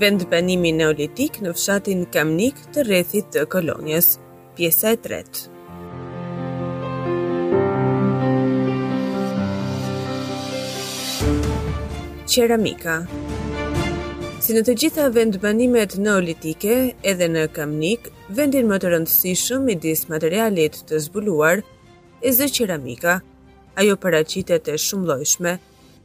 vendbanimi neolitik në fshatin Kamnik të rrethit të Kolonjës. Pjesa e tretë. Qeramika Si në të gjitha vendbanimet neolitike, edhe në Kamnik, vendin më të rëndësishëm midis materialit të zbuluar, e zë qeramika. Ajo paraqitet e shumëllojshme,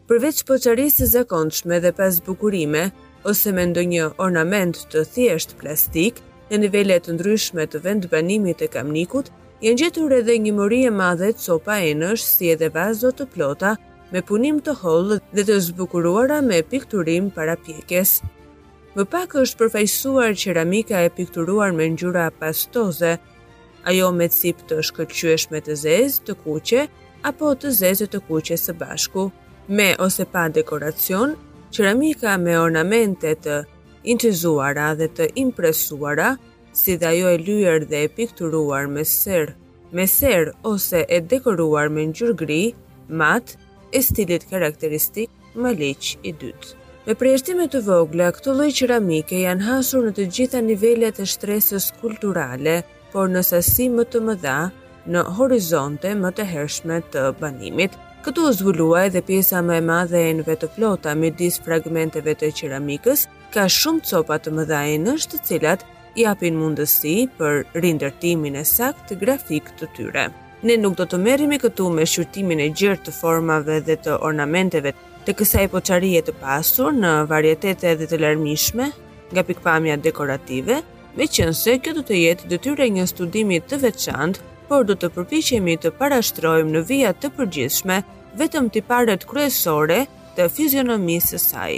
përveç poçarisë së zakonshme dhe pa zbukurime ose me ndonjë ornament të thjeshtë plastik, në nivele të ndryshme të vendbanimit të Kamnikut, janë gjetur edhe një mori e madhe copa enësh si edhe vazo të plota me punim të hollë dhe të zbukuruara me pikturim para pjekjes. Më pak është përfaqësuar qeramika e pikturuar me ngjyra pastoze, Ajo me cipë të shkëlqyeshme të zezë, të kuqe, apo të zezë e të kuqe së bashku, me ose pa dekoracion, qeramika me ornamente të incizuara dhe të impresuara, si dhe ajo e lyer dhe e pikturuar me serë, me serë ose e dekoruar me ngjyrë gri, mat, e stilit karakteristik, Maliq i dytë. Me përjashtime të vogla, këto lloje qeramike janë hasur në të gjitha nivelet e shtresës kulturale, por në sasi më të mëdha në horizonte më të hershme të banimit. Këtu u zbulua edhe pjesa më e madhe e enëve të plota midis fragmenteve të qeramikës, ka shumë copa të mëdha enësh të cilat japin mundësi për rindërtimin e saktë grafik të tyre. Ne nuk do të merremi këtu me shqyrtimin e gjerë të formave dhe të ornamenteve të kësaj poçarie të pasur në varietete dhe të larmishme nga pikëpamja dekorative, meqenëse kjo do të jetë detyrë e një studimi të veçantë, por do të përpiqemi të parashtrojmë në vija të përgjithshme vetëm tiparet kryesore të fizionomisë së saj.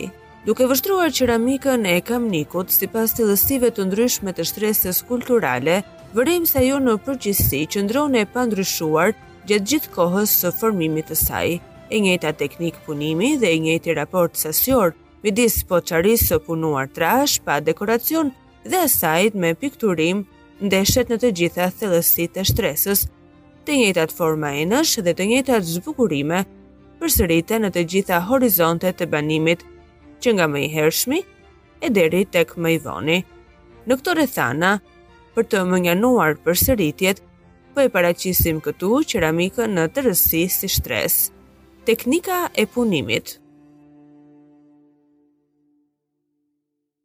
Duke vështruar qeramikën e Kamnikut sipas thellësive të ndryshme të shtresës kulturale, vërejmë se ajo në përgjithësi qëndron e pandryshuar gjatë gjithë kohës së formimit të saj. E njëjta teknikë punimi dhe i njëjti raport sasior midis poçarisë së punuar trashë pa dekoracion dhe asaj me pikturim ndeshet në të gjitha thellësitë e shtresës. Të njëjtat forma enësh dhe të njëjtat zbukurime përsëriten në të gjitha horizontet e banimit, që nga më i hershmi e deri tek më i voni. Në këto rrethana, për të mënjanuar përsëritjet, po e paraqisim këtu qeramikën në tërësi si shtresë. Teknika e punimit.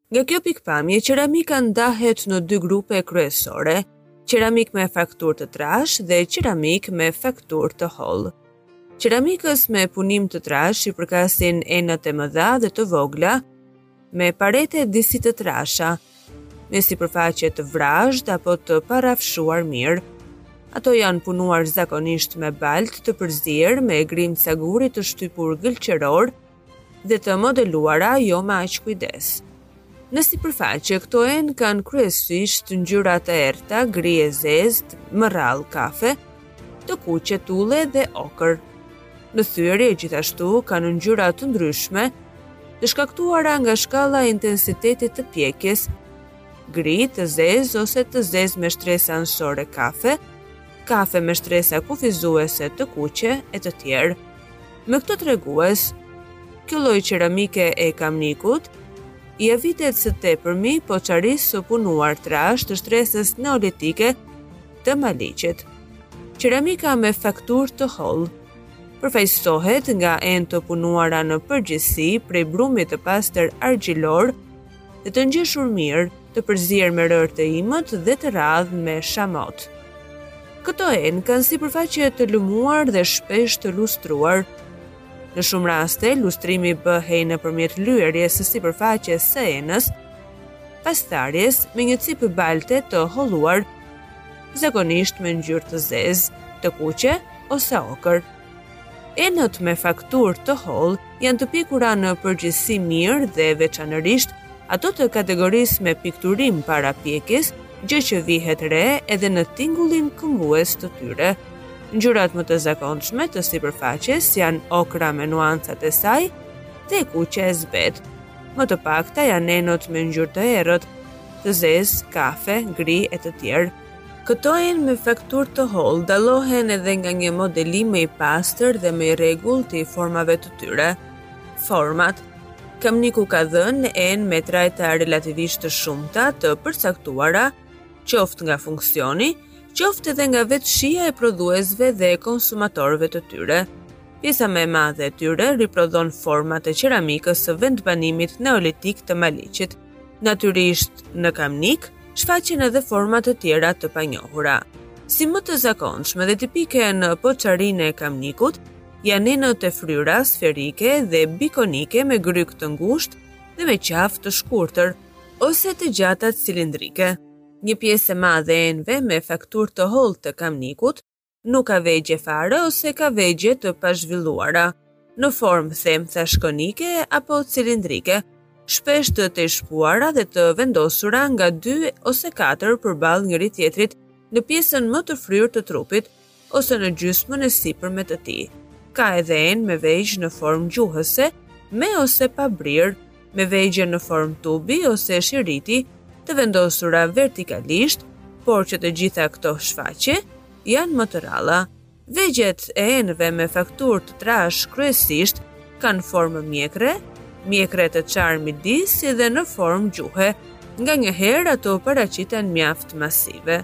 Nga kjo pikëpamje, qeramika ndahet në dy grupe kryesore, qeramikë me fakturë të trashë dhe qeramikë me fakturë të hollë. Qeramikës me punim të trashë i përkasin enët e mëdha dhe të vogla, me parete disi të trasha, me sipërfaqe të vrazhdë apo të parafshuar mirë. Ato janë punuar zakonisht me baltë të përzier, me grimca guri të shtypur gëlqeror, dhe të modeluara jo me aq kujdes. Në sipërfaqe, këto enë kanë kryesisht ngjyra të errëta, gri e zezë, më rrallë kafe, të kuqe, tulle dhe okër. Në thyerje gjithashtu kanë ngjyra të ndryshme, të shkaktuara nga shkalla e intensitetit të pjekjes, gri, të zezë ose të zezë me shtresa anësore kafe, kafe me shtresa kufizuese të kuqe e të tjerë. Me këta tregues, kjo lloj qeramike e Kamnikut, i avitet së tepërmi poçerisë së punuar trashë të shtresës neolitike të Maliqit. Qeramika me fakturë të hollë përfaqësohet nga enë të punuara në përgjithësi prej brumit të pastër argjilor, dhe të ngjeshur mirë, të përzier me rërë të imët dhe të rrallë me shamot. Këto enë kanë sipërfaqe të lëmuar dhe shpesh të lustruar. Në shumë raste, lustrimi bëhej nëpërmjet lyerjes së sipërfaqes së enës, pas tharjes me një cipë balte të holluar, zakonisht me ngjyrë të zezë, të kuqe ose okër. Enët me fakturë të hollë janë të pjekura në përgjithësi mirë dhe veçanërisht ato të kategorisë me pikturim para pjekjes, gjë që vihet re edhe në tingullin kumbues të tyre. Ngjyrat më të zakonshme të sipërfaqes janë okra me nuancat e saj dhe e kuqja e zbehtë. Më të pakta janë enët me ngjyrë të errët, të zezë, kafe, gri e të tjerë. Këto enë me fakturë të hollë dallohen edhe nga një modelim më i pastër dhe më i rregullt i formave të tyre. Format Kamniku ka dhënë enë me trajta relativisht të shumta të përcaktuara, qoftë nga funksioni, qoftë edhe nga vetë shija e prodhuesve dhe e konsumatorëve të tyre. Pjesa më e madhe e tyre riprodhon format e qeramikës së vendbanimit neolitik të Maliqit. Natyrisht, në Kamnik shfaqen edhe forma të tjera të panjohura. Si më të zakonshme dhe tipike në poçerinë e Kamnikut, janë enët e fryra sferike dhe bikonike me grykë të ngushtë dhe me qafë të shkurtër, ose të gjatë cilindrike. Një pjesë e madhe e enëve me fakturë të hollë të Kamnikut, Nuk ka vegje fare ose ka vegje të pazhvilluara, në formë themthash konike apo cilindrike, shpesh të tejshpuara dhe të vendosura nga dy ose katër përballë njëri-tjetrit në pjesën më të fryrë të trupit ose në gjysmën e sipërme të tij. Ka edhe enë me vegjë në formë gjuhëse, me ose pa brirë, me vegje në formë tubi ose shiriti të vendosura vertikalisht, por që të gjitha këto shfaqje janë më të rralla. Vegjet e enëve me fakturë të trashë kryesisht kanë formë mjekre, mjekre të çarë midis si dhe në formë gjuhe, nganjëherë ato paraqiten mjaft masive.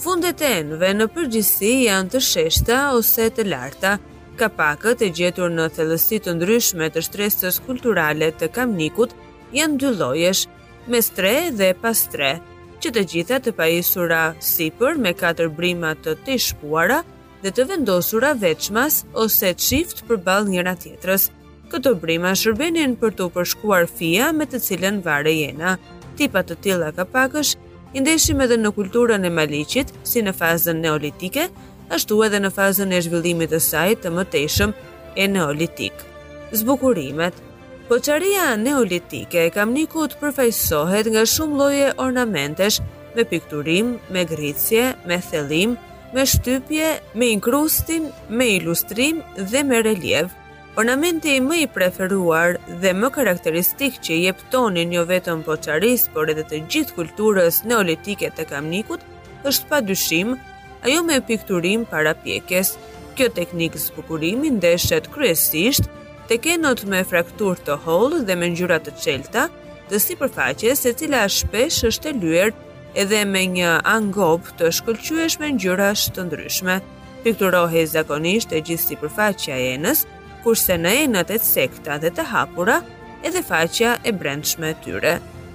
Fundet e enëve në përgjithësi janë të sheshta ose të larta, Kapakët, e gjetur në thellësi të ndryshme të shtresës kulturale të Kamnikut, janë dy llojesh, me strehë dhe pa strehë, që të gjitha të pajisura sipër me katër brima të tejshpuara dhe të vendosura veçmas ose çift përballë njëra-tjetrës. Këto brima shërbenin për t'u përshkuar fija me të cilën varej ena. Tipa të tilla kapakësh i ndeshim edhe në kulturën e Maliqit, si në fazën neolitike, ashtu edhe në fazën e zhvillimit të saj të mëtejshëm eneolitik. Zbukurimet Poçaria neolitike e Kamnikut përfaqësohet nga shumë lloje ornamentesh, me pikturim, me gërricje, me thellim, me shtypje, me inkrustim, me lustrim dhe me reliev. Ornamenti më i preferuar dhe më karakteristik që i jep tonin jo vetëm poçarisë, por edhe të gjithë kulturës neolitike të Kamnikut, është pa dyshim, ajo me pikturim para pjekjes. Kjo teknikë zbukurimi ndeshet kryesisht tek enët me frakturë të hollë dhe me ngjyra të çelëta të sipërfaqes, e cila shpesh është e lyer edhe me një angob të shkëlqyeshëm e ngjyra të ndryshme. Pikturohej zakonisht e gjithë sipërfaqja e enës, kurse në enët e cekta dhe të hapura edhe faqja e brendshme e tyre.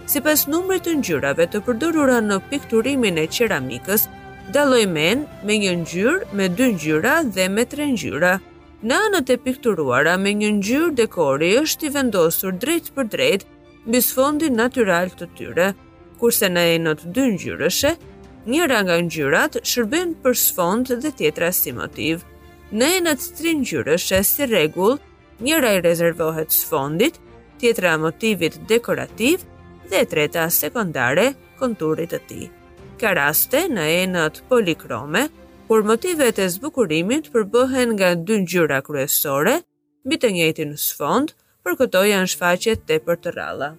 Sipas numrit të ngjyrave të përdorura në pikturimin e qeramikës, dallojmë enë me një ngjyrë, me dy ngjyra dhe me tre ngjyra. Në enët e pikturuara me një ngjyrë dekori është i vendosur drejtpërdrejt mbi sfondin natyral të tyre, kurse në enët dyngjyrëshe, njëra nga ngjyrat shërben për sfond dhe tjetra si motiv. Në enët tringjyrëshe si rregull, njëra i rezervohet sfondit, tjetra motivit dekorativ dhe e treta sekondare konturit të tij. Ka raste në enët polikrome, kur motivet e zbukurimit përbëhen nga dy ngjyra kryesore, mbi të njëjtin sfond, por këto janë shfaqje tepër të rralla.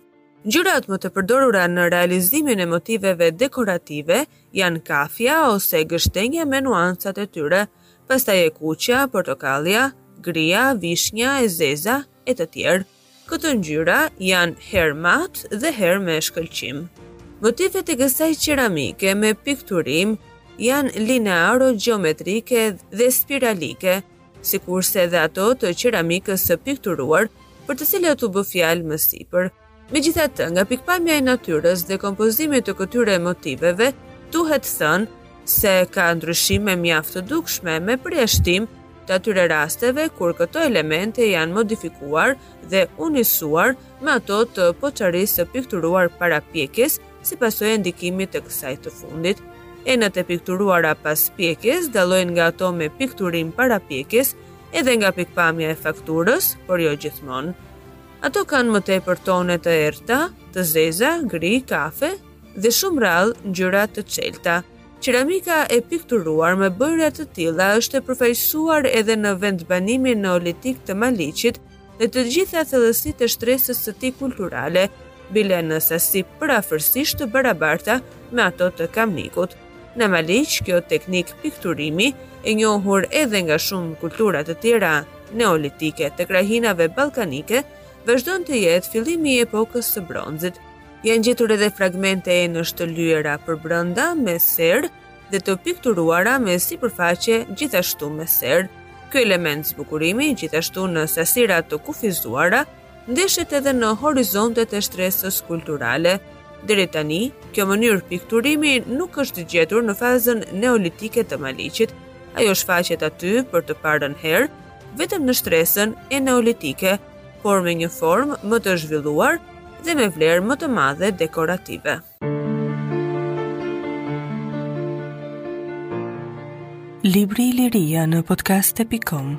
Ngjyrat më të përdorura në realizimin e motiveve dekorative janë kafja ose gështenja me nuancat e tyre, pastaj e kuqja, portokallja, gria, vishnja, e zeza e të tjerë. Këto ngjyra janë herë mat dhe herë me shkëlqim. Motivet e kësaj qeramike me pikturim janë linearo gjeometrike dhe spiralike, sikurse edhe ato të qeramikës së pikturuar, për të cilat u bë fjalë më sipër. Megjithatë, nga pikëpamja e natyrës dhe kompozimit të këtyre motiveve, duhet thënë se ka ndryshime mjaft të dukshme me përjashtim të atyre rasteve kur këto elemente janë modifikuar dhe unisuar me ato të poçarisë së pikturuar para pjekjes si pasojë e ndikimit të kësaj të fundit. Enët e pikturuara pas pjekjes dallojnë nga ato me pikturim para pjekjes edhe nga pikëpamja e fakturës, por jo gjithmonë. Ato kanë më tepër tone të errëta, të zeza, gri, kafe dhe shumë rrallë ngjyra të çelta. Qeramika e pikturuar me bojëra të tilla është e përfaqësuar edhe në vendbanimin neolitik të Maliqit në të gjitha thellësitë e shtresës së tij kulturale, bile në sasi përafërsisht të barabarta me ato të Kamnikut. Në Maliq, kjo teknikë pikturimi, e njohur edhe nga shumë kultura të tjera neolitike të krahinave ballkanike, vazhdon deri te fillimi i epokës së bronzit. Janë gjetur edhe fragmente enësh të lyera përbrenda me serë dhe të pikturuara në sipërfaqe gjithashtu me serë. Ky element zbukurimi gjithashtu në sasira të kufizuara ndeshet edhe në horizontet e shtresës kulturale. Deri tani, kjo mënyrë pikturimi nuk është gjetur në fazën neolitike të Maliqit. Ajo shfaqet aty për të parën herë vetëm në shtresën eneolitike por me një formë më të zhvilluar dhe me vlerë më të madhe dekorative. Libri i Liria në podcast.com